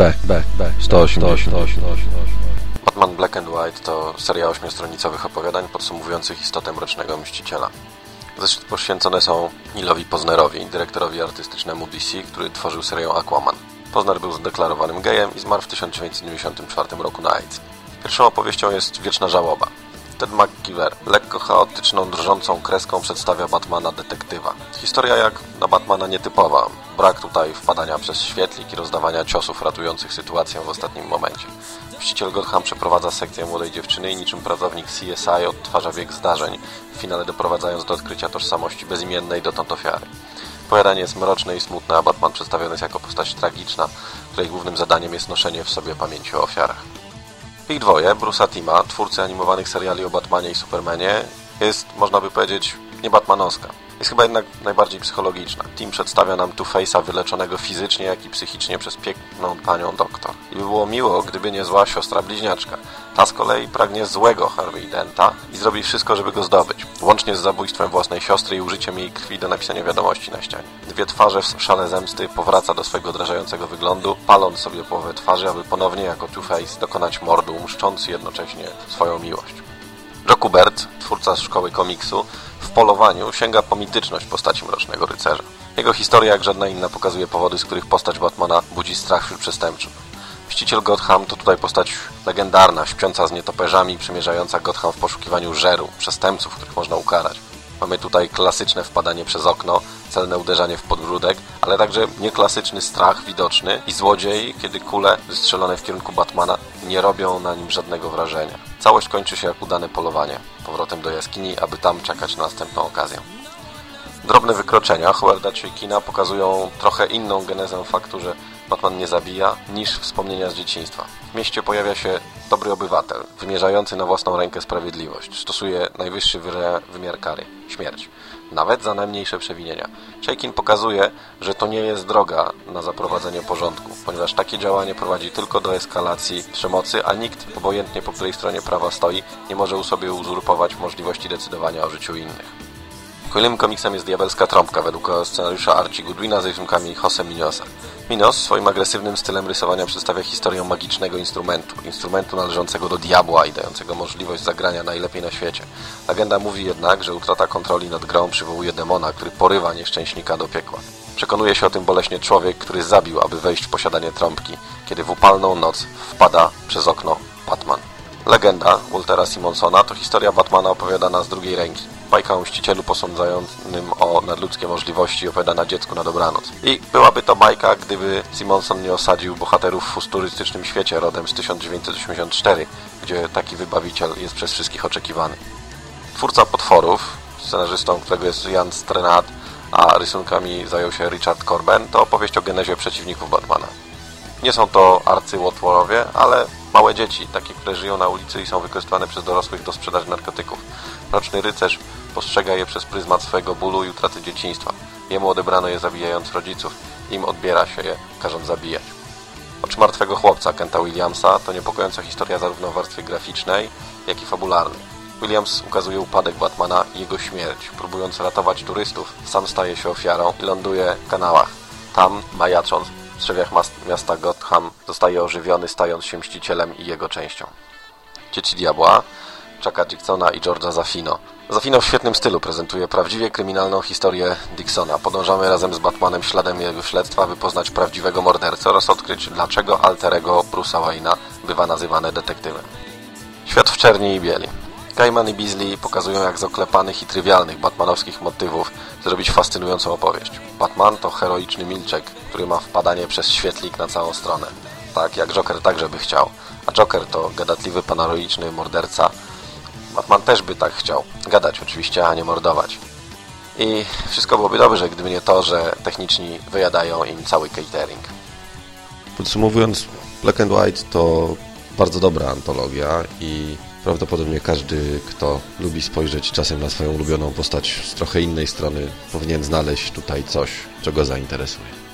Back, back, back. 180. Batman Black and White to seria ośmiostronicowych opowiadań podsumowujących istotę Mrocznego Mściciela. Zresztą poświęcone są Nilowi Poznerowi, dyrektorowi artystycznemu DC, który tworzył serię Aquaman. Pozner był zdeklarowanym gejem i zmarł w 1994 roku na AIDS. Pierwszą opowieścią jest Wieczna Żałoba. Ted McKeever lekko chaotyczną, drżącą kreską przedstawia Batmana detektywa. Historia jak na Batmana nietypowa. Brak tutaj wpadania przez świetlik i rozdawania ciosów ratujących sytuację w ostatnim momencie. Mściciel Gotham przeprowadza sekcję młodej dziewczyny i niczym pracownik CSI odtwarza bieg zdarzeń, w finale doprowadzając do odkrycia tożsamości bezimiennej dotąd ofiary. Powiadanie jest mroczne i smutne, a Batman przedstawiony jest jako postać tragiczna, której głównym zadaniem jest noszenie w sobie pamięci o ofiarach. Ich dwoje, Bruce'a Tima, twórcy animowanych seriali o Batmanie i Supermanie, jest, można by powiedzieć, nie Batmanowska. Jest chyba jednak najbardziej psychologiczna. Tim przedstawia nam tu Face'a wyleczonego fizycznie, jak i psychicznie przez piękną panią doktor. I by było miło, gdyby nie zła siostra bliźniaczka. Ta z kolei pragnie złego Harvey Denta i zrobi wszystko, żeby go zdobyć. Łącznie z zabójstwem własnej siostry i użyciem jej krwi do napisania wiadomości na ścianie. Dwie twarze w szale zemsty powraca do swojego drażającego wyglądu, paląc sobie połowę twarzy, aby ponownie jako Two-Face dokonać mordu, mszcząc jednocześnie swoją miłość. Joe Kubert, twórca szkoły komiksu, w polowaniu sięga po mityczność postaci Mrocznego Rycerza. Jego historia, jak żadna inna, pokazuje powody, z których postać Batmana budzi strach wśród przestępców. Mściciel Gotham to tutaj postać legendarna, śpiąca z nietoperzami, przemierzająca Gotham w poszukiwaniu żeru, przestępców, których można ukarać. Mamy tutaj klasyczne wpadanie przez okno, celne uderzanie w podbródek, ale także nieklasyczny strach widoczny i złodziej, kiedy kule wystrzelone w kierunku Batmana nie robią na nim żadnego wrażenia. Całość kończy się jak udane polowanie, powrotem do jaskini, aby tam czekać na następną okazję. Drobne wykroczenia Howarda Kina pokazują trochę inną genezę faktu, że Batman nie zabija, niż wspomnienia z dzieciństwa. W mieście pojawia się dobry obywatel, wymierzający na własną rękę sprawiedliwość. Stosuje najwyższy wymiar kary – śmierć. Nawet za najmniejsze przewinienia. Chaikin pokazuje, że to nie jest droga na zaprowadzenie porządku, ponieważ takie działanie prowadzi tylko do eskalacji przemocy, a nikt, obojętnie po której stronie prawa stoi, nie może u sobie uzurpować możliwości decydowania o życiu innych. Kolejnym komiksem jest Diabelska Trąbka według scenariusza Archie Goodwina z rysunkami Jose Minosa. Minos swoim agresywnym stylem rysowania przedstawia historię magicznego instrumentu, instrumentu należącego do diabła i dającego możliwość zagrania najlepiej na świecie. Legenda mówi jednak, że utrata kontroli nad grą przywołuje demona, który porywa nieszczęśnika do piekła. Przekonuje się o tym boleśnie człowiek, który zabił, aby wejść w posiadanie trąbki, kiedy w upalną noc wpada przez okno Batman. Legenda Waltera Simonsona to historia Batmana opowiadana z drugiej ręki. Bajka o mścicielu posądzającym o nadludzkie możliwości opowiadana dziecku na dobranoc. I byłaby to bajka, gdyby Simonson nie osadził bohaterów w futurystycznym świecie rodem z 1984, gdzie taki wybawiciel jest przez wszystkich oczekiwany. Twórca Potworów, scenarzystą którego jest Jan Strenat, a rysunkami zajął się Richard Corben, to opowieść o genezie przeciwników Batmana. Nie są to arcyłotworowie, ale małe dzieci, takie, które żyją na ulicy i są wykorzystywane przez dorosłych do sprzedaży narkotyków. Roczny rycerz postrzega je przez pryzmat swojego bólu i utraty dzieciństwa. Jemu odebrano je zabijając rodziców, im odbiera się je, każąc zabijać. Oczy martwego chłopca Kenta Williamsa to niepokojąca historia zarówno w warstwie graficznej, jak i fabularnej. Williams ukazuje upadek Batmana i jego śmierć. Próbując ratować turystów, sam staje się ofiarą i ląduje w kanałach. Tam, majacząc, w drzewiach miasta Gotham, zostaje ożywiony, stając się mścicielem i jego częścią. Dzieci Diabła, Chucka Dixona i George'a Zafino. Zafino w świetnym stylu prezentuje prawdziwie kryminalną historię Dixona. Podążamy razem z Batmanem śladem jego śledztwa, by poznać prawdziwego mordercę oraz odkryć, dlaczego alterego Bruce'a Wayne'a bywa nazywany detektywem. Świat w czerni i bieli. Gaiman i Beasley pokazują, jak z oklepanych i trywialnych batmanowskich motywów zrobić fascynującą opowieść. Batman to heroiczny milczek, który ma wpadanie przez świetlik na całą stronę. Tak jak Joker także by chciał. A Joker to gadatliwy, panaroiczny morderca. Batman też by tak chciał. Gadać oczywiście, a nie mordować. I wszystko byłoby dobrze, gdyby nie to, że techniczni wyjadają im cały catering. Podsumowując, Black and White to bardzo dobra antologia i Prawdopodobnie każdy, kto lubi spojrzeć czasem na swoją ulubioną postać z trochę innej strony, powinien znaleźć tutaj coś, co go zainteresuje.